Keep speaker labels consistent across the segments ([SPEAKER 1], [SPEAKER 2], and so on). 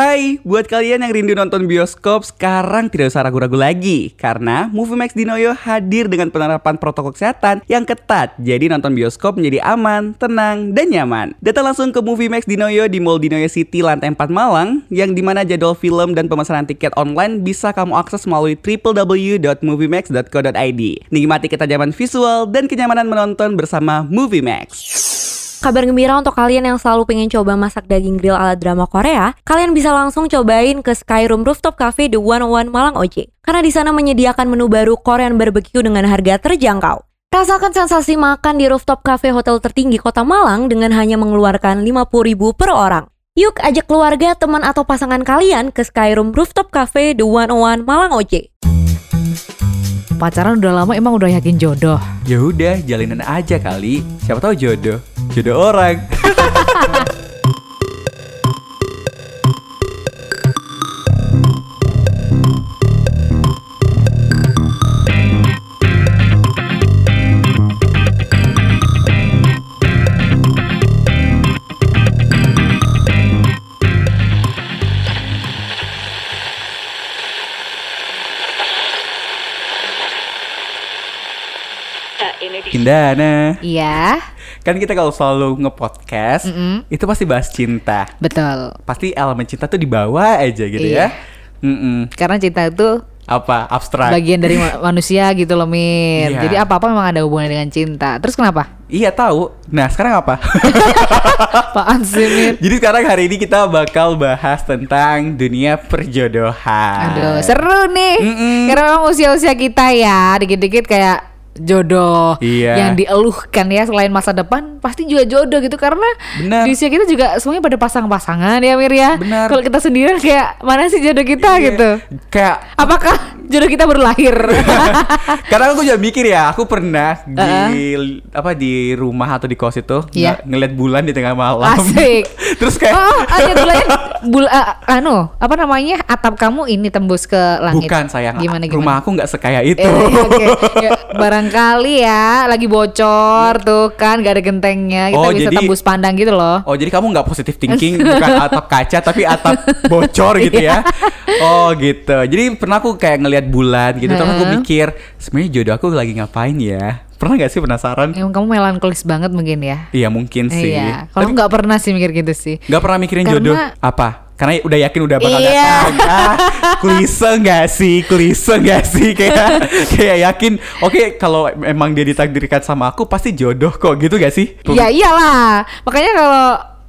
[SPEAKER 1] Hai, buat kalian yang rindu nonton bioskop, sekarang tidak usah ragu-ragu lagi Karena Movie Max Dinoyo hadir dengan penerapan protokol kesehatan yang ketat. Jadi nonton bioskop menjadi aman, tenang, dan nyaman. Datang langsung ke Movie Max Dinoyo di Mall Dinoyo City lantai 4 Malang Yang di mana jadwal film dan pemesanan tiket online bisa kamu akses melalui www.moviemax.co.id Nikmati ketajaman visual dan kenyamanan menonton bersama Movie Max
[SPEAKER 2] Kabar gembira untuk kalian yang selalu pengen coba masak daging grill ala drama Korea, kalian bisa langsung cobain ke Skyroom Rooftop Cafe The 101 Malang OJ. Karena di sana menyediakan menu baru Korean barbecue dengan harga terjangkau. Rasakan sensasi makan di rooftop cafe hotel tertinggi kota Malang dengan hanya mengeluarkan 50.000 per orang. Yuk ajak keluarga, teman atau pasangan kalian ke Skyroom Rooftop Cafe The 101 Malang OJ.
[SPEAKER 3] Pacaran udah lama emang udah yakin jodoh.
[SPEAKER 1] Ya udah, jalinan aja kali. Siapa tahu jodoh. Jodoh orang. Indana.
[SPEAKER 3] Iya,
[SPEAKER 1] Kan kita kalau selalu nge-podcast, itu pasti bahas cinta.
[SPEAKER 3] betul.
[SPEAKER 1] Pasti elemen cinta tuh dibawa aja gitu
[SPEAKER 3] Iya.
[SPEAKER 1] ya. Mm-mm.
[SPEAKER 3] Karena cinta itu
[SPEAKER 1] Apa? Abstrak.
[SPEAKER 3] bagian dari ma- manusia gitu loh Mir.
[SPEAKER 1] Iya.
[SPEAKER 3] Jadi apa-apa memang ada hubungannya dengan cinta. Terus kenapa?
[SPEAKER 1] Iya tahu. Nah sekarang apa?
[SPEAKER 3] Apaan sih Mir?
[SPEAKER 1] Jadi sekarang hari ini kita bakal bahas tentang dunia perjodohan.
[SPEAKER 3] Aduh seru nih.
[SPEAKER 1] Mm-mm.
[SPEAKER 3] Karena memang usia-usia kita ya dikit-dikit kayak jodoh
[SPEAKER 1] Iya.
[SPEAKER 3] yang dieluhkan ya selain masa depan pasti juga jodoh gitu karena
[SPEAKER 1] Benar.
[SPEAKER 3] di usia kita juga semuanya pada pasang-pasangan ya Mir ya. Kalau kita sendirian kayak mana sih jodoh kita
[SPEAKER 1] Iya.
[SPEAKER 3] gitu?
[SPEAKER 1] Kayak
[SPEAKER 3] Apakah jodoh kita baru lahir?
[SPEAKER 1] Karena aku juga mikir ya, aku pernah di apa di rumah atau di kos itu
[SPEAKER 3] Iya.
[SPEAKER 1] ng- ngeliat bulan di tengah malam.
[SPEAKER 3] Asik.
[SPEAKER 1] Terus kayak
[SPEAKER 3] Oh, ada bulannya bul ah, anu, apa namanya? Atap kamu ini tembus ke langit.
[SPEAKER 1] bukan sayang,
[SPEAKER 3] Gimana gimana?
[SPEAKER 1] rumah aku nggak sekaya itu.
[SPEAKER 3] Eh, oke. Ya, barangkali ya lagi bocor tuh kan gak ada gentengnya kita
[SPEAKER 1] Oh,
[SPEAKER 3] bisa
[SPEAKER 1] jadi-
[SPEAKER 3] tembus pandang gitu loh.
[SPEAKER 1] Oh jadi kamu nggak positif thinking bukan atap kaca tapi atap bocor gitu ya? Oh gitu. Jadi pernah aku kayak ngelihat bulan gitu terus aku mikir sebenarnya jodoh aku lagi ngapain ya? Pernah gak sih penasaran?
[SPEAKER 3] Emang kamu melankolis banget mungkin ya.
[SPEAKER 1] Iya mungkin sih.
[SPEAKER 3] Iya. Kalau nggak pernah sih mikir gitu sih.
[SPEAKER 1] Nggak pernah mikirin
[SPEAKER 3] Karena-
[SPEAKER 1] jodoh apa? Karena udah yakin udah bakal
[SPEAKER 3] Iya.
[SPEAKER 1] datang. Ah, klise nggak sih? Klise nggak sih? Kayak kayak yakin. Oke kalau emang dia ditakdirkan sama aku pasti jodoh kok gitu gak sih?
[SPEAKER 3] Ya iyalah. Makanya kalau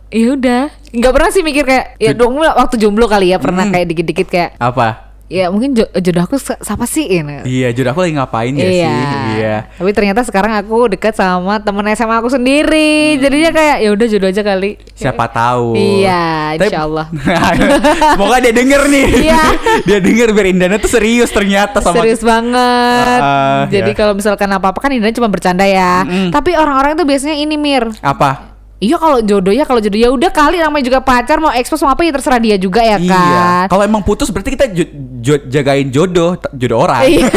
[SPEAKER 3] ya udah nggak pernah sih mikir kayak ya dong waktu jomblo kali ya pernah
[SPEAKER 1] Hmm.
[SPEAKER 3] kayak dikit-dikit kayak
[SPEAKER 1] Apa?
[SPEAKER 3] Ya mungkin jo- jodoh aku siapa sih ini.
[SPEAKER 1] Iya jodoh aku lagi ngapain ya
[SPEAKER 3] iya.
[SPEAKER 1] sih? Iya.
[SPEAKER 3] Tapi ternyata sekarang aku dekat sama temen SMA aku sendiri. Jadinya kayak ya udah jodoh aja kali.
[SPEAKER 1] Siapa tahu.
[SPEAKER 3] Iya,
[SPEAKER 1] Tapi-
[SPEAKER 3] insya Allah.
[SPEAKER 1] Semoga dia denger nih.
[SPEAKER 3] Iya.
[SPEAKER 1] dia denger biar Indana tuh serius ternyata sama
[SPEAKER 3] Serius banget.
[SPEAKER 1] Ah,
[SPEAKER 3] Jadi
[SPEAKER 1] ya.
[SPEAKER 3] kalau misalkan apa-apa kan Indra cuma bercanda ya. Tapi orang-orang itu biasanya ini Mir.
[SPEAKER 1] apa?
[SPEAKER 3] Iya kalau jodoh ya kalau jodoh ya udah kali namanya juga pacar mau ekspos mau apa ya terserah dia juga ya
[SPEAKER 1] Iya.
[SPEAKER 3] kan.
[SPEAKER 1] Kalau emang putus berarti kita jo- jo- jagain jodoh, jodoh orang.
[SPEAKER 3] Iya.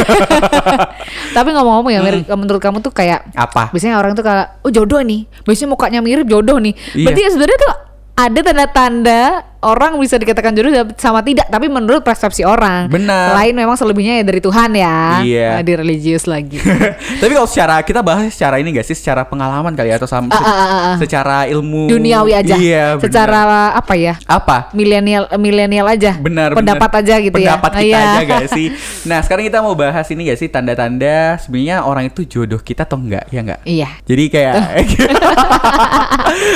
[SPEAKER 3] Tapi ngomong-ngomong ya Mir, menurut kamu tuh kayak
[SPEAKER 1] Apa?
[SPEAKER 3] biasanya orang tuh kayak oh jodoh nih. Biasanya mukanya mirip jodoh nih.
[SPEAKER 1] Iya.
[SPEAKER 3] Berarti ya sebenarnya tuh ada tanda-tanda orang bisa dikatakan jodoh sama tidak tapi menurut persepsi orang.
[SPEAKER 1] Benar.
[SPEAKER 3] Lain memang selebihnya ya dari Tuhan ya.
[SPEAKER 1] Iya.
[SPEAKER 3] Nah, di religius lagi.
[SPEAKER 1] Tapi kalau secara kita bahas secara ini gak sih secara pengalaman kali ya atau sama
[SPEAKER 3] Ah, ah, ah, ah.
[SPEAKER 1] secara ilmu
[SPEAKER 3] Duniawi aja.
[SPEAKER 1] Iya, benar.
[SPEAKER 3] Secara apa ya?
[SPEAKER 1] apa?
[SPEAKER 3] Milenial milenial aja.
[SPEAKER 1] Benar,
[SPEAKER 3] Pendapat
[SPEAKER 1] benar.
[SPEAKER 3] aja gitu ya.
[SPEAKER 1] Pendapat kita
[SPEAKER 3] iya.
[SPEAKER 1] aja gak sih? Nah, sekarang kita mau bahas ini gak sih tanda-tanda sebenarnya orang itu jodoh kita atau enggak, ya enggak?
[SPEAKER 3] Iya.
[SPEAKER 1] Jadi kayak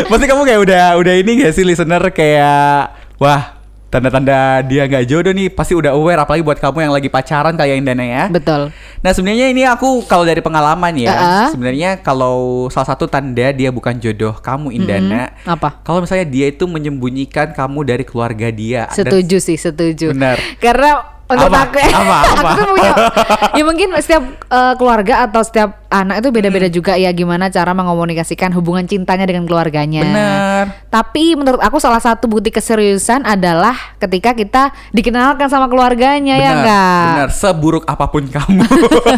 [SPEAKER 1] Pasti kamu kayak udah udah ini gak sih listener kayak wah tanda-tanda dia nggak jodoh nih pasti udah aware apalagi buat kamu yang lagi pacaran kayak Indana ya.
[SPEAKER 3] Betul.
[SPEAKER 1] Nah sebenarnya ini aku kalau dari pengalaman ya
[SPEAKER 3] Uh-uh.
[SPEAKER 1] sebenarnya kalau salah satu tanda dia bukan jodoh kamu Indana
[SPEAKER 3] Mm-mm. Apa?
[SPEAKER 1] kalau misalnya dia itu menyembunyikan kamu dari keluarga dia. Dan-
[SPEAKER 3] Setuju sih, setuju.
[SPEAKER 1] Benar.
[SPEAKER 3] Karena untuk
[SPEAKER 1] Apa?
[SPEAKER 3] aku,
[SPEAKER 1] Apa? Apa?
[SPEAKER 3] aku tuh punya, ya mungkin setiap eh, keluarga atau setiap anak itu beda-beda juga ya gimana cara mengomunikasikan hubungan cintanya dengan keluarganya.
[SPEAKER 1] Benar.
[SPEAKER 3] Tapi menurut aku salah satu bukti keseriusan adalah ketika kita dikenalkan sama keluarganya ya
[SPEAKER 1] Benar,
[SPEAKER 3] enggak?
[SPEAKER 1] benar. Seburuk apa pun kamu,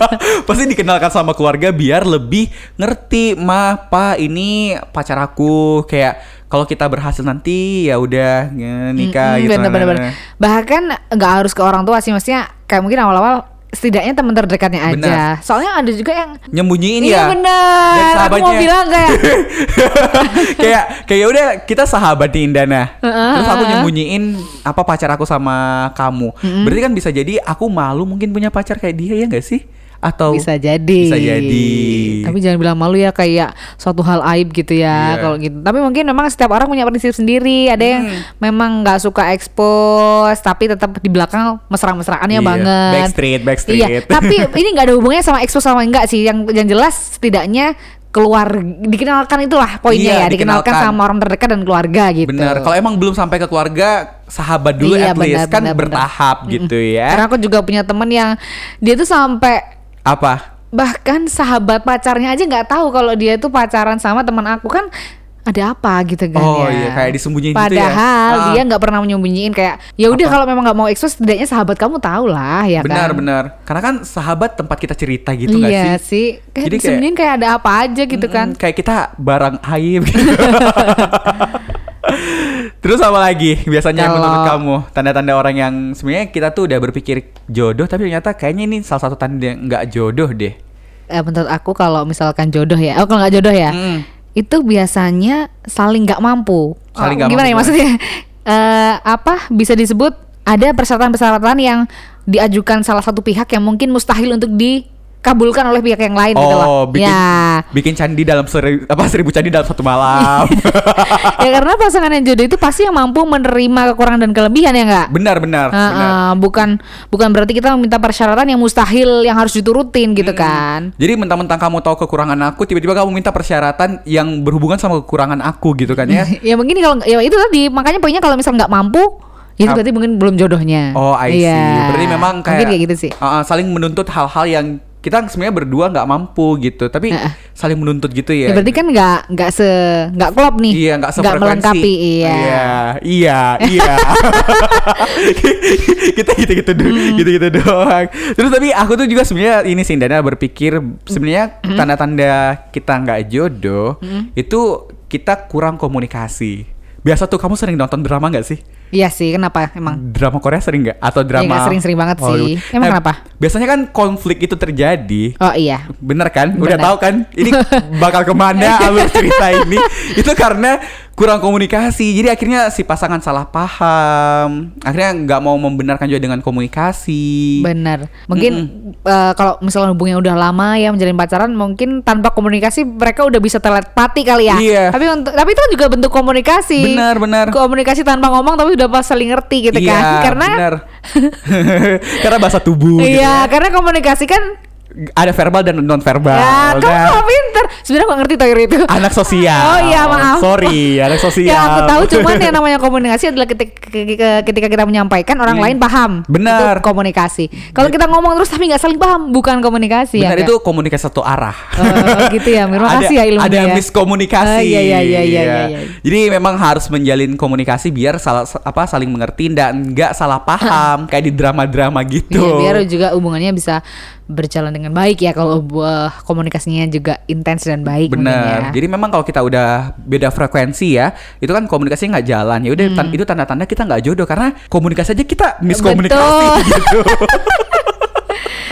[SPEAKER 1] pasti dikenalkan sama keluarga biar lebih ngerti, ma, pa, ini pacar aku. Kayak kalau kita berhasil nanti ya udah ya, nikah
[SPEAKER 3] Mm-mm,
[SPEAKER 1] gitu.
[SPEAKER 3] bener, bener, bener. Bahkan nggak harus ke orang tua sih, maksudnya kayak mungkin awal-awal setidaknya teman terdekatnya aja.
[SPEAKER 1] Bener.
[SPEAKER 3] Soalnya ada juga yang
[SPEAKER 1] Nyembunyiin
[SPEAKER 3] iya
[SPEAKER 1] ya.
[SPEAKER 3] bener.
[SPEAKER 1] Dan
[SPEAKER 3] Aku mau bilang kayak
[SPEAKER 1] kayak kayak udah kita sahabat nih Indana.
[SPEAKER 3] Heeh,
[SPEAKER 1] Terus aku nyembunyiin apa pacar aku sama kamu. Berarti kan bisa jadi aku malu mungkin punya pacar kayak dia ya nggak sih? Atau
[SPEAKER 3] bisa jadi.
[SPEAKER 1] Bisa jadi.
[SPEAKER 3] Tapi jangan bilang malu ya kayak suatu hal aib gitu ya
[SPEAKER 1] Iya.
[SPEAKER 3] kalau gitu. Tapi mungkin memang setiap orang punya prinsip sendiri. Ada yang
[SPEAKER 1] Hmm.
[SPEAKER 3] memang nggak suka expose tapi tetap di belakang mesra-mesraannya
[SPEAKER 1] Iya,
[SPEAKER 3] banget.
[SPEAKER 1] backstreet, backstreet.
[SPEAKER 3] Iya, tapi ini nggak ada hubungannya sama expose sama enggak sih. Yang yang jelas setidaknya keluar dikenalkan itulah poinnya
[SPEAKER 1] Iya,
[SPEAKER 3] ya dikenalkan
[SPEAKER 1] dikenalkan.
[SPEAKER 3] sama orang terdekat dan keluarga gitu.
[SPEAKER 1] Bener. Kalau emang belum sampai ke keluarga, sahabat dulu
[SPEAKER 3] Iya,
[SPEAKER 1] at least
[SPEAKER 3] benar,
[SPEAKER 1] kan
[SPEAKER 3] benar.
[SPEAKER 1] bertahap gitu ya.
[SPEAKER 3] Karena aku juga punya temen yang dia tuh sampai
[SPEAKER 1] Apa?
[SPEAKER 3] bahkan sahabat pacarnya aja nggak tahu kalau dia tuh pacaran sama teman aku kan ada apa gitu kan
[SPEAKER 1] Oh,
[SPEAKER 3] ya.
[SPEAKER 1] iya, kayak disembunyiin gitu ya.
[SPEAKER 3] Padahal
[SPEAKER 1] Ah.
[SPEAKER 3] dia nggak pernah menyembunyiin kayak ya udah kalau memang nggak mau expose setidaknya sahabat kamu tahu lah ya
[SPEAKER 1] benar
[SPEAKER 3] kan.
[SPEAKER 1] benar. Karena kan sahabat tempat kita cerita gitu nggak
[SPEAKER 3] iya
[SPEAKER 1] sih?
[SPEAKER 3] sih. Kayak
[SPEAKER 1] Jadi kayak-
[SPEAKER 3] disembunyiin kayak ada apa aja gitu kan.
[SPEAKER 1] Mm, kayak kita barang aib gitu. Terus apa lagi biasanya
[SPEAKER 3] Kalau-
[SPEAKER 1] menurut kamu tanda-tanda orang yang sebenarnya kita tuh udah berpikir jodoh tapi ternyata kayaknya ini salah satu tanda nggak jodoh deh.
[SPEAKER 3] Eh, menurut aku kalau misalkan jodoh ya, oh kalau nggak jodoh ya,
[SPEAKER 1] Mm.
[SPEAKER 3] itu biasanya saling nggak mampu.
[SPEAKER 1] Saling
[SPEAKER 3] Oh,
[SPEAKER 1] nggak
[SPEAKER 3] gimana
[SPEAKER 1] mampu,
[SPEAKER 3] ya maksudnya? Eh, apa bisa disebut ada persyaratan-persyaratan yang diajukan salah satu pihak yang mungkin mustahil untuk dikabulkan oleh pihak yang lain gitu loh.
[SPEAKER 1] Oh, bikin
[SPEAKER 3] Ya.
[SPEAKER 1] bikin candi dalam seri, apa seribu candi dalam satu malam.
[SPEAKER 3] ya karena pasangan yang jodoh itu pasti yang mampu menerima kekurangan dan kelebihan ya enggak?
[SPEAKER 1] benar benar. Benar.
[SPEAKER 3] ah, bukan bukan berarti kita meminta persyaratan yang mustahil yang harus diturutin gitu kan.
[SPEAKER 1] Jadi mentang-mentang kamu tahu kekurangan aku, tiba-tiba kamu minta persyaratan yang berhubungan sama kekurangan aku gitu kan ya?
[SPEAKER 3] ya mungkin kalau ya itu tadi makanya poinnya kalau misal nggak mampu itu
[SPEAKER 1] Ap-
[SPEAKER 3] berarti mungkin belum jodohnya.
[SPEAKER 1] Oh, I see.
[SPEAKER 3] Iya.
[SPEAKER 1] Berarti memang kayak
[SPEAKER 3] mungkin kayak gitu sih.
[SPEAKER 1] uh, uh, saling menuntut hal-hal yang kita sebenarnya berdua nggak mampu gitu, tapi
[SPEAKER 3] Heeh.
[SPEAKER 1] saling menuntut gitu
[SPEAKER 3] Ya,
[SPEAKER 1] ya.
[SPEAKER 3] berarti kan nggak nggak se nggak klop nih.
[SPEAKER 1] Iya, nggak sefrekuensi.
[SPEAKER 3] melengkapi. Iya.
[SPEAKER 1] Iya, iya, iya. kita gitu-gitu do-
[SPEAKER 3] Hmm.
[SPEAKER 1] gitu-gitu doang. Terus tapi aku tuh juga sebenarnya ini sih Dana berpikir sebenarnya
[SPEAKER 3] Hmm.
[SPEAKER 1] tanda-tanda kita nggak jodoh itu kita kurang komunikasi. Biasa tuh kamu sering nonton drama nggak sih?
[SPEAKER 3] Iya sih, kenapa emang?
[SPEAKER 1] Drama Korea sering nggak? Atau drama?
[SPEAKER 3] nggak sering-sering banget sih.
[SPEAKER 1] Hollywood?
[SPEAKER 3] Emang kenapa?
[SPEAKER 1] Biasanya kan konflik itu terjadi.
[SPEAKER 3] Oh iya.
[SPEAKER 1] Bener kan? Udah
[SPEAKER 3] Bener.
[SPEAKER 1] tahu kan? Ini bakal ke mana alur cerita ini? Itu karena kurang komunikasi. Jadi akhirnya si pasangan salah paham. Akhirnya nggak mau membenarkan juga dengan komunikasi.
[SPEAKER 3] Benar. Mungkin eh, kalau misalnya hubungannya udah lama ya menjalin pacaran, mungkin tanpa komunikasi mereka udah bisa telepati kali ya.
[SPEAKER 1] Iya.
[SPEAKER 3] Tapi untuk tapi itu kan juga bentuk komunikasi.
[SPEAKER 1] Benar, benar.
[SPEAKER 3] Komunikasi tanpa ngomong tapi udah pas saling ngerti gitu
[SPEAKER 1] Iya,
[SPEAKER 3] kan. Karena
[SPEAKER 1] karena bahasa tubuh. gitu
[SPEAKER 3] Iya,
[SPEAKER 1] ya.
[SPEAKER 3] karena komunikasi kan
[SPEAKER 1] Ada verbal dan non verbal.
[SPEAKER 3] ya kamu
[SPEAKER 1] kan?
[SPEAKER 3] nggak pinter. Sebenarnya gak ngerti Toir itu.
[SPEAKER 1] Anak sosial.
[SPEAKER 3] Oh iya, maaf.
[SPEAKER 1] Sorry, anak sosial.
[SPEAKER 3] Ya aku tahu cuman yang namanya komunikasi adalah ketika, ketika kita menyampaikan orang
[SPEAKER 1] Hmm.
[SPEAKER 3] lain paham.
[SPEAKER 1] Benar.
[SPEAKER 3] Itu komunikasi. Kalau kita ngomong terus tapi nggak saling paham, bukan komunikasi
[SPEAKER 1] Benar
[SPEAKER 3] ya.
[SPEAKER 1] itu komunikasi satu arah.
[SPEAKER 3] Oh, gitu ya, Mir. Makasih ya ilmunya
[SPEAKER 1] Ada
[SPEAKER 3] ya.
[SPEAKER 1] miskomunikasi.
[SPEAKER 3] Iya, iya, iya, iya, iya, iya.
[SPEAKER 1] Jadi memang harus menjalin komunikasi biar salah apa saling mengerti dan nggak salah paham kayak di drama-drama gitu.
[SPEAKER 3] Iya, biar juga hubungannya bisa berjalan dengan baik ya kalau buah komunikasinya juga intens dan baik
[SPEAKER 1] Bener.
[SPEAKER 3] ya.
[SPEAKER 1] Jadi memang kalau kita udah beda frekuensi ya, itu kan komunikasinya nggak jalan. Ya udah
[SPEAKER 3] Hmm.
[SPEAKER 1] tan- itu tanda-tanda kita nggak jodoh karena komunikasi aja kita miskomunikasi
[SPEAKER 3] Betul.
[SPEAKER 1] gitu.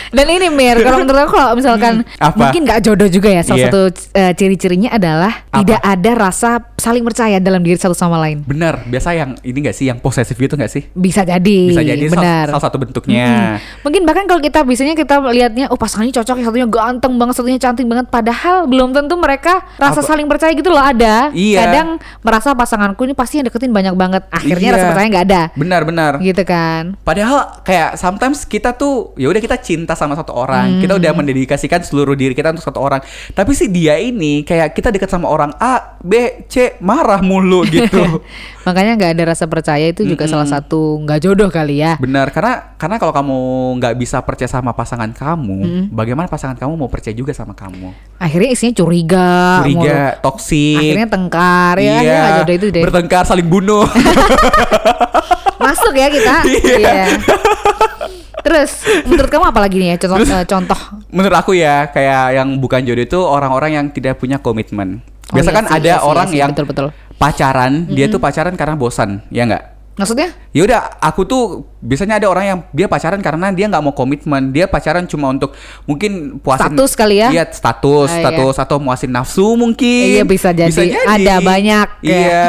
[SPEAKER 3] Dan ini Mir, kalau menurut aku kalau misalkan
[SPEAKER 1] Hmm, apa?
[SPEAKER 3] mungkin nggak jodoh juga ya. Salah
[SPEAKER 1] Iya.
[SPEAKER 3] satu eh, ciri-cirinya adalah
[SPEAKER 1] Apa?
[SPEAKER 3] tidak ada rasa saling percaya dalam diri satu sama lain.
[SPEAKER 1] Bener. Biasa yang ini nggak sih yang posesif gitu nggak sih?
[SPEAKER 3] Bisa jadi.
[SPEAKER 1] Bisa jadi
[SPEAKER 3] benar.
[SPEAKER 1] salah satu bentuknya.
[SPEAKER 3] Mm-mm. Mungkin bahkan kalau kita biasanya kita lihatnya oh pasangannya cocok, yang satunya ganteng banget, satunya cantik banget padahal belum tentu mereka rasa
[SPEAKER 1] Apa?
[SPEAKER 3] saling percaya gitu loh ada.
[SPEAKER 1] Iya.
[SPEAKER 3] Kadang merasa pasanganku ini pasti yang deketin banyak banget. Akhirnya
[SPEAKER 1] Iya.
[SPEAKER 3] rasa percaya nggak ada.
[SPEAKER 1] Benar-benar.
[SPEAKER 3] Gitu kan.
[SPEAKER 1] Padahal kayak sometimes kita tuh ya udah kita cinta sama satu orang, kita udah mendedikasikan seluruh diri kita untuk satu orang. Tapi si dia ini kayak kita dekat sama orang A, B, C marah mulu gitu.
[SPEAKER 3] Makanya nggak ada rasa percaya itu juga salah satu nggak jodoh kali ya.
[SPEAKER 1] Benar, karena karena kalau kamu nggak bisa percaya sama pasangan kamu, bagaimana pasangan kamu mau percaya juga sama kamu?
[SPEAKER 3] Akhirnya isinya curiga,
[SPEAKER 1] Curiga, toksik.
[SPEAKER 3] akhirnya tengkar ya, ya nggak jodoh itu deh.
[SPEAKER 1] Bertengkar, saling bunuh.
[SPEAKER 3] Masuk ya kita.
[SPEAKER 1] Iya.
[SPEAKER 3] Terus menurut kamu apa lagi nih ya contoh
[SPEAKER 1] Terus-
[SPEAKER 3] eh, contoh
[SPEAKER 1] Menurut aku ya, kayak yang bukan jodoh itu orang-orang yang tidak punya komitmen.
[SPEAKER 3] Oh
[SPEAKER 1] Biasa
[SPEAKER 3] iya
[SPEAKER 1] kan
[SPEAKER 3] sih,
[SPEAKER 1] ada
[SPEAKER 3] iya sih,
[SPEAKER 1] orang
[SPEAKER 3] iya
[SPEAKER 1] yang
[SPEAKER 3] betul, betul.
[SPEAKER 1] pacaran, dia tuh pacaran karena bosan, ya nggak?
[SPEAKER 3] Maksudnya?
[SPEAKER 1] Ya udah, aku tuh biasanya ada orang yang dia pacaran karena dia nggak mau komitmen, dia pacaran cuma untuk mungkin puasin
[SPEAKER 3] Status kali ya?
[SPEAKER 1] Iya, status,
[SPEAKER 3] Ah, iya.
[SPEAKER 1] status atau muasin nafsu mungkin.
[SPEAKER 3] Iya, bisa jadi. Ada banyak, ya.
[SPEAKER 1] Iya.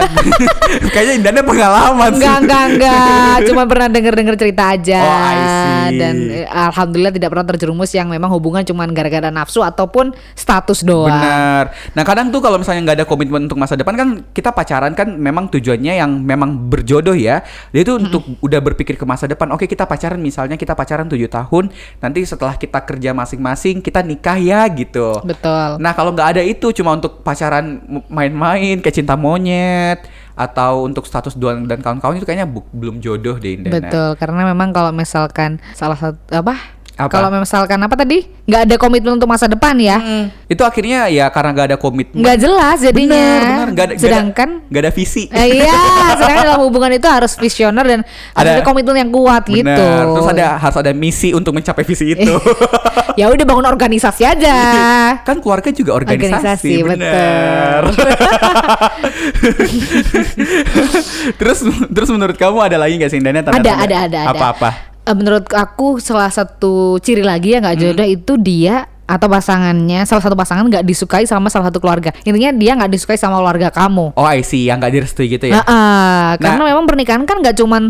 [SPEAKER 1] Kayaknya Indana pengalaman sih.
[SPEAKER 3] Enggak, enggak, enggak. Cuma pernah denger-denger cerita aja.
[SPEAKER 1] Oh, I see.
[SPEAKER 3] Dan eh, alhamdulillah tidak pernah terjerumus yang memang hubungan cuma gara-gara nafsu ataupun status doang.
[SPEAKER 1] Benar. Nah kadang tuh kalau misalnya nggak ada komitmen untuk masa depan kan kita pacaran kan memang tujuannya yang memang berjodoh ya. Dia itu untuk udah berpikir ke masa depan. Oke kita pacaran misalnya kita pacaran 7 tahun. Nanti setelah kita kerja masing-masing kita nikah ya gitu.
[SPEAKER 3] Betul.
[SPEAKER 1] Nah kalau nggak ada itu cuma untuk pacaran main-main kayak cinta monyet atau untuk status doang dan kawan-kawan itu kayaknya belum jodoh deh Indana.
[SPEAKER 3] Betul, karena memang kalau misalkan salah satu apa?
[SPEAKER 1] Apa?
[SPEAKER 3] Kalau misalkan apa tadi? nggak ada komitmen untuk masa depan ya.
[SPEAKER 1] Mm, Itu akhirnya ya karena nggak ada komitmen.
[SPEAKER 3] Nggak jelas jadinya.
[SPEAKER 1] Benar, benar. Nggak ada, ada-
[SPEAKER 3] Sedangkan
[SPEAKER 1] nggak ada visi.
[SPEAKER 3] Eh, iya, sedangkan dalam hubungan itu harus visioner dan
[SPEAKER 1] Ada-
[SPEAKER 3] ada komitmen yang kuat gitu.
[SPEAKER 1] Benar. Terus ada harus ada misi untuk mencapai visi itu.
[SPEAKER 3] ya udah bangun organisasi aja.
[SPEAKER 1] kan keluarga juga organisasi,
[SPEAKER 3] Organisasi,
[SPEAKER 1] benar. terus terus menurut kamu ada lagi nggak sih Indana
[SPEAKER 3] ada, ada, ada, ada.
[SPEAKER 1] Apa-apa?
[SPEAKER 3] Eh, menurut aku salah satu ciri lagi ya nggak
[SPEAKER 1] Hmm.
[SPEAKER 3] jodoh itu dia atau pasangannya salah satu pasangan nggak disukai sama salah satu keluarga intinya dia nggak disukai sama keluarga kamu
[SPEAKER 1] Oh, I see, yang nggak direstui gitu ya.
[SPEAKER 3] Nah, karena
[SPEAKER 1] Nah.
[SPEAKER 3] memang pernikahan kan nggak cuman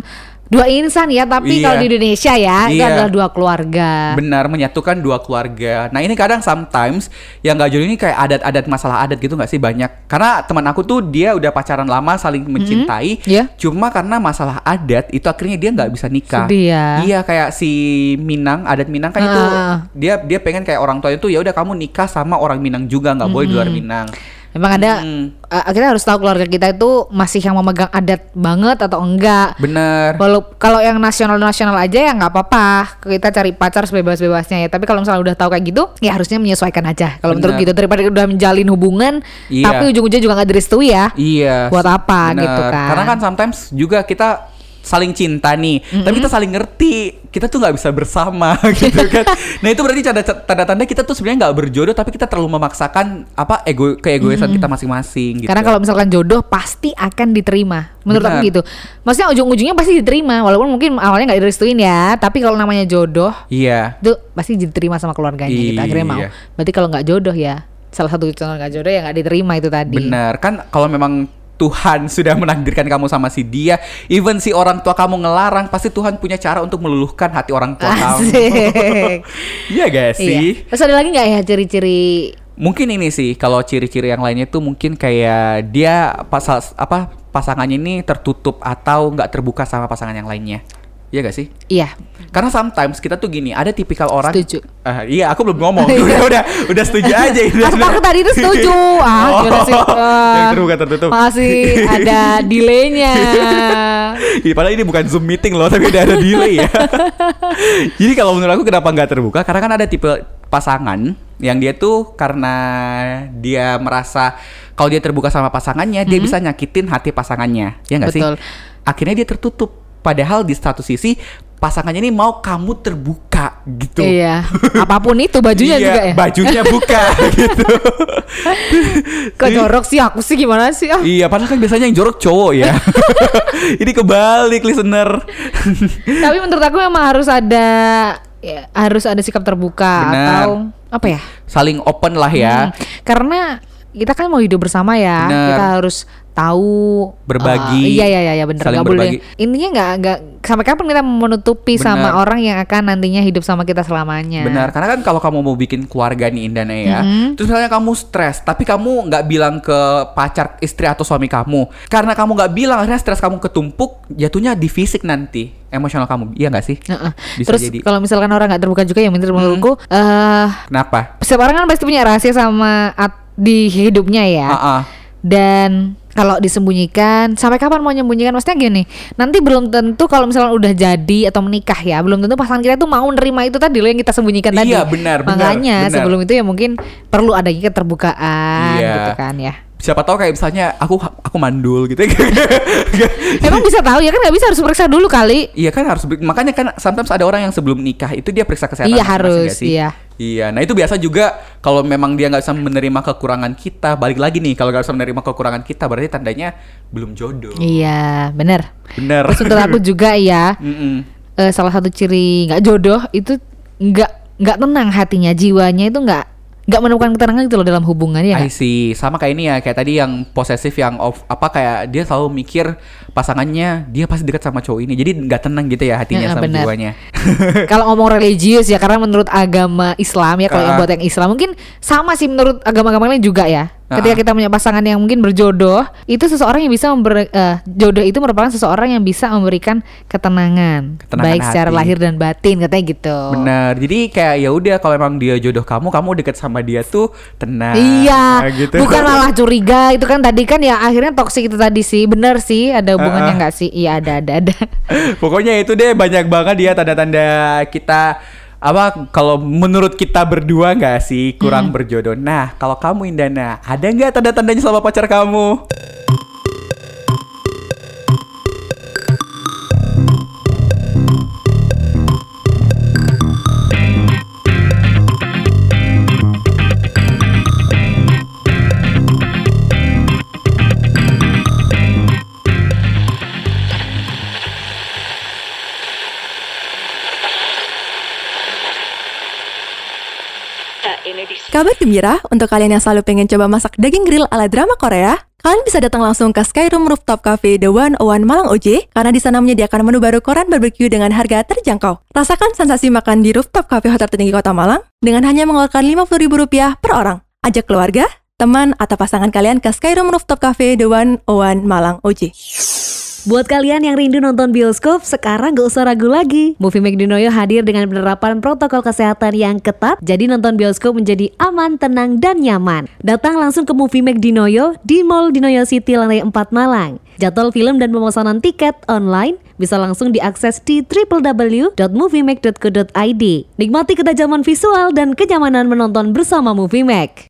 [SPEAKER 3] dua insan ya tapi
[SPEAKER 1] Iya.
[SPEAKER 3] kalau di Indonesia ya itu
[SPEAKER 1] Iya.
[SPEAKER 3] adalah dua keluarga
[SPEAKER 1] Benar, menyatukan dua keluarga. Nah ini kadang sometimes yang nggak jodoh ini kayak adat-adat masalah adat gitu nggak sih banyak. Karena teman aku tuh dia udah pacaran lama, saling mencintai.
[SPEAKER 3] Iya.
[SPEAKER 1] Cuma karena masalah adat itu akhirnya dia nggak bisa nikah.
[SPEAKER 3] Sedih ya.
[SPEAKER 1] Iya kayak si Minang, adat Minang kan itu
[SPEAKER 3] Ah.
[SPEAKER 1] dia dia pengen kayak orang tuanya tuh ya udah kamu nikah sama orang Minang juga nggak boleh di luar Minang.
[SPEAKER 3] Memang ada
[SPEAKER 1] Hmm.
[SPEAKER 3] eh, kita harus tahu keluarga kita itu masih yang memegang adat banget atau enggak
[SPEAKER 1] Bener.
[SPEAKER 3] Walau kalau yang nasional-nasional aja ya nggak apa-apa kita cari pacar sebebas-bebasnya ya. Tapi kalau misalnya udah tahu kayak gitu, ya harusnya menyesuaikan aja. Kalau menurut gitu daripada udah menjalin hubungan,
[SPEAKER 1] Iya.
[SPEAKER 3] tapi ujung-ujungnya juga nggak direstui ya.
[SPEAKER 1] Iya.
[SPEAKER 3] Buat apa
[SPEAKER 1] bener.
[SPEAKER 3] gitu kan.
[SPEAKER 1] Karena kan sometimes juga kita saling cinta nih, tapi kita saling ngerti, kita tuh nggak bisa bersama gitu kan. Nah itu berarti tanda- tanda-tanda kita tuh sebenarnya nggak berjodoh, tapi kita terlalu memaksakan apa ego keegoisan kita masing-masing. Gitu.
[SPEAKER 3] Karena kalau misalkan jodoh pasti akan diterima. Menurut aku
[SPEAKER 1] Benar.
[SPEAKER 3] gitu. Maksudnya ujung-ujungnya pasti diterima walaupun mungkin awalnya nggak direstuin ya, tapi kalau namanya jodoh
[SPEAKER 1] iya,
[SPEAKER 3] itu pasti diterima sama keluarganya gitu. Akhirnya mau.
[SPEAKER 1] Iya.
[SPEAKER 3] Berarti kalau nggak jodoh ya salah satu contoh nggak jodoh ya nggak diterima itu tadi.
[SPEAKER 1] benar kan kalau memang Tuhan sudah menakdirkan kamu sama si dia, even si orang tua kamu ngelarang, pasti Tuhan punya cara untuk meluluhkan hati orang tua kamu.
[SPEAKER 3] Asik.
[SPEAKER 1] Iya gak sih?
[SPEAKER 3] Iya. Terus ada lagi nggak ya ciri-ciri
[SPEAKER 1] Mungkin ini sih kalau ciri-ciri yang lainnya tuh mungkin kayak dia pasal apa pasangannya ini tertutup atau nggak terbuka sama pasangan yang lainnya. Iya gak sih?
[SPEAKER 3] Iya,
[SPEAKER 1] Karena sometimes kita tuh gini, ada tipikal orang.
[SPEAKER 3] Setuju.
[SPEAKER 1] Ah, iya, aku belum ngomong. udah, udah, udah setuju aja ini.
[SPEAKER 3] Aku aku tadi itu setuju. Ah, gimana sih?
[SPEAKER 1] Oh,
[SPEAKER 3] Wah,
[SPEAKER 1] yang terbuka tertutup.
[SPEAKER 3] Masih ada delaynya.
[SPEAKER 1] Iya, padahal ini bukan Zoom meeting loh, tapi udah ada delay ya. Jadi kalau menurut aku kenapa nggak terbuka? Karena kan ada tipe pasangan yang dia tuh karena dia merasa kalau dia terbuka sama pasangannya, dia bisa nyakitin hati pasangannya. Ya nggak sih?
[SPEAKER 3] Betul.
[SPEAKER 1] Akhirnya dia tertutup. Padahal di satu sisi pasangannya ini mau kamu terbuka gitu.
[SPEAKER 3] Iya. Apa pun itu bajunya
[SPEAKER 1] Iya,
[SPEAKER 3] juga ya.
[SPEAKER 1] Bajunya buka gitu.
[SPEAKER 3] Kok jorok sih aku sih gimana sih? Ah.
[SPEAKER 1] iya, padahal kan biasanya yang jorok cowok ya. ini kebalik listener.
[SPEAKER 3] Tapi menurut aku memang harus ada ya, harus ada sikap terbuka
[SPEAKER 1] Benar.
[SPEAKER 3] atau apa ya?
[SPEAKER 1] Saling open lah ya.
[SPEAKER 3] Hmm, karena kita kan mau hidup bersama ya.
[SPEAKER 1] Benar.
[SPEAKER 3] Kita harus tahu
[SPEAKER 1] Berbagi.
[SPEAKER 3] uh, iya iya iya bener nggak boleh. Intinya nggak nggak sampai kapan kita menutupi sama
[SPEAKER 1] Benar.
[SPEAKER 3] orang yang akan nantinya hidup sama kita selamanya.
[SPEAKER 1] Benar, karena kan kalau kamu mau bikin keluarga nih Indana ya,
[SPEAKER 3] Mhm.
[SPEAKER 1] terus misalnya kamu stres, tapi kamu nggak bilang ke pacar, istri atau suami kamu, karena kamu nggak bilang, akhirnya stres kamu ketumpuk, jatuhnya di fisik nanti, emosional kamu, iya nggak sih?
[SPEAKER 3] Heeh.
[SPEAKER 1] Bisa
[SPEAKER 3] Terus kalau misalkan orang nggak terbuka juga ya menurutku eh
[SPEAKER 1] Kenapa?
[SPEAKER 3] setiap orang kan pasti punya rahasia sama at- di hidupnya ya.
[SPEAKER 1] Ah, ah.
[SPEAKER 3] Dan kalau disembunyikan sampai kapan mau nyembunyikan maksudnya gini nanti belum tentu kalau misalnya udah jadi atau menikah ya belum tentu pasangan kita tuh mau nerima itu tadi loh yang kita sembunyikan tadi
[SPEAKER 1] Iya, benar,
[SPEAKER 3] makanya
[SPEAKER 1] benar.
[SPEAKER 3] sebelum itu ya mungkin perlu adanya keterbukaan
[SPEAKER 1] Iya.
[SPEAKER 3] gitu kan ya
[SPEAKER 1] Siapa tahu kayak misalnya aku aku mandul gitu.
[SPEAKER 3] emang bisa tahu ya kan nggak bisa harus periksa dulu kali
[SPEAKER 1] Iya kan harus makanya kan sometimes ada orang yang sebelum nikah itu dia periksa kesehatan
[SPEAKER 3] iya harus
[SPEAKER 1] sih?
[SPEAKER 3] iya
[SPEAKER 1] Iya, nah itu biasa juga kalau memang dia nggak bisa menerima kekurangan kita, balik lagi nih kalau nggak bisa menerima kekurangan kita berarti tandanya belum jodoh.
[SPEAKER 3] Iya, bener.
[SPEAKER 1] Bener.
[SPEAKER 3] Terus aku juga ya, eh, salah satu ciri nggak jodoh itu nggak nggak tenang hatinya, jiwanya itu nggak nggak menemukan ketenangan gitu loh dalam hubungan ya.
[SPEAKER 1] I see. Sama kayak ini ya, kayak tadi yang posesif yang of apa kayak dia selalu mikir pasangannya dia pasti dekat sama cowok ini. Jadi nggak tenang gitu ya hatinya
[SPEAKER 3] Heeh,
[SPEAKER 1] sama
[SPEAKER 3] benar.
[SPEAKER 1] jiwanya.
[SPEAKER 3] Kalau ngomong religius ya karena menurut agama Islam ya kalau yang
[SPEAKER 1] Ah.
[SPEAKER 3] buat yang Islam mungkin sama sih menurut agama-agama lain juga ya. Ketika kita punya pasangan yang mungkin berjodoh, itu seseorang yang bisa member eh, jodoh itu merupakan seseorang yang bisa memberikan ketenangan,
[SPEAKER 1] Ketenangan
[SPEAKER 3] baik secara
[SPEAKER 1] hati.
[SPEAKER 3] lahir dan batin katanya gitu.
[SPEAKER 1] Benar. Jadi kayak ya udah kalau emang dia jodoh kamu, kamu deket sama dia tuh tenang.
[SPEAKER 3] Iya,
[SPEAKER 1] gitu.
[SPEAKER 3] bukan malah curiga itu kan tadi kan ya akhirnya toksik itu tadi sih, bener sih ada hubungannya nggak sih? Iya ada ada ada.
[SPEAKER 1] Pokoknya itu deh banyak banget ya tanda-tanda kita apa kalau menurut kita berdua nggak sih kurang berjodoh. Nah kalau kamu Indana ada nggak tanda-tandanya sama pacar kamu?
[SPEAKER 4] Kabar gembira untuk kalian yang selalu pengen coba masak daging grill ala drama Korea. Kalian bisa datang langsung ke Skyroom Rooftop Cafe The One One Malang OJ karena di sana menyediakan menu baru koran barbecue dengan harga terjangkau. Rasakan sensasi makan di rooftop cafe hotel tertinggi Kota Malang dengan hanya mengeluarkan Rp50.000 per orang. Ajak keluarga, teman, atau pasangan kalian ke Skyroom Rooftop Cafe The One One Malang OJ.
[SPEAKER 2] Buat kalian yang rindu nonton bioskop, sekarang gak usah ragu lagi. Movie Make Dinoyo hadir dengan penerapan protokol kesehatan yang ketat, jadi nonton bioskop menjadi aman, tenang, dan nyaman. Datang langsung ke Movie Make Dinoyo di Mall Dinoyo City lantai 4 Malang. Jadwal film dan pemesanan tiket online bisa langsung diakses di www.moviemake.co.id. Nikmati ketajaman visual dan kenyamanan menonton bersama Movie Make.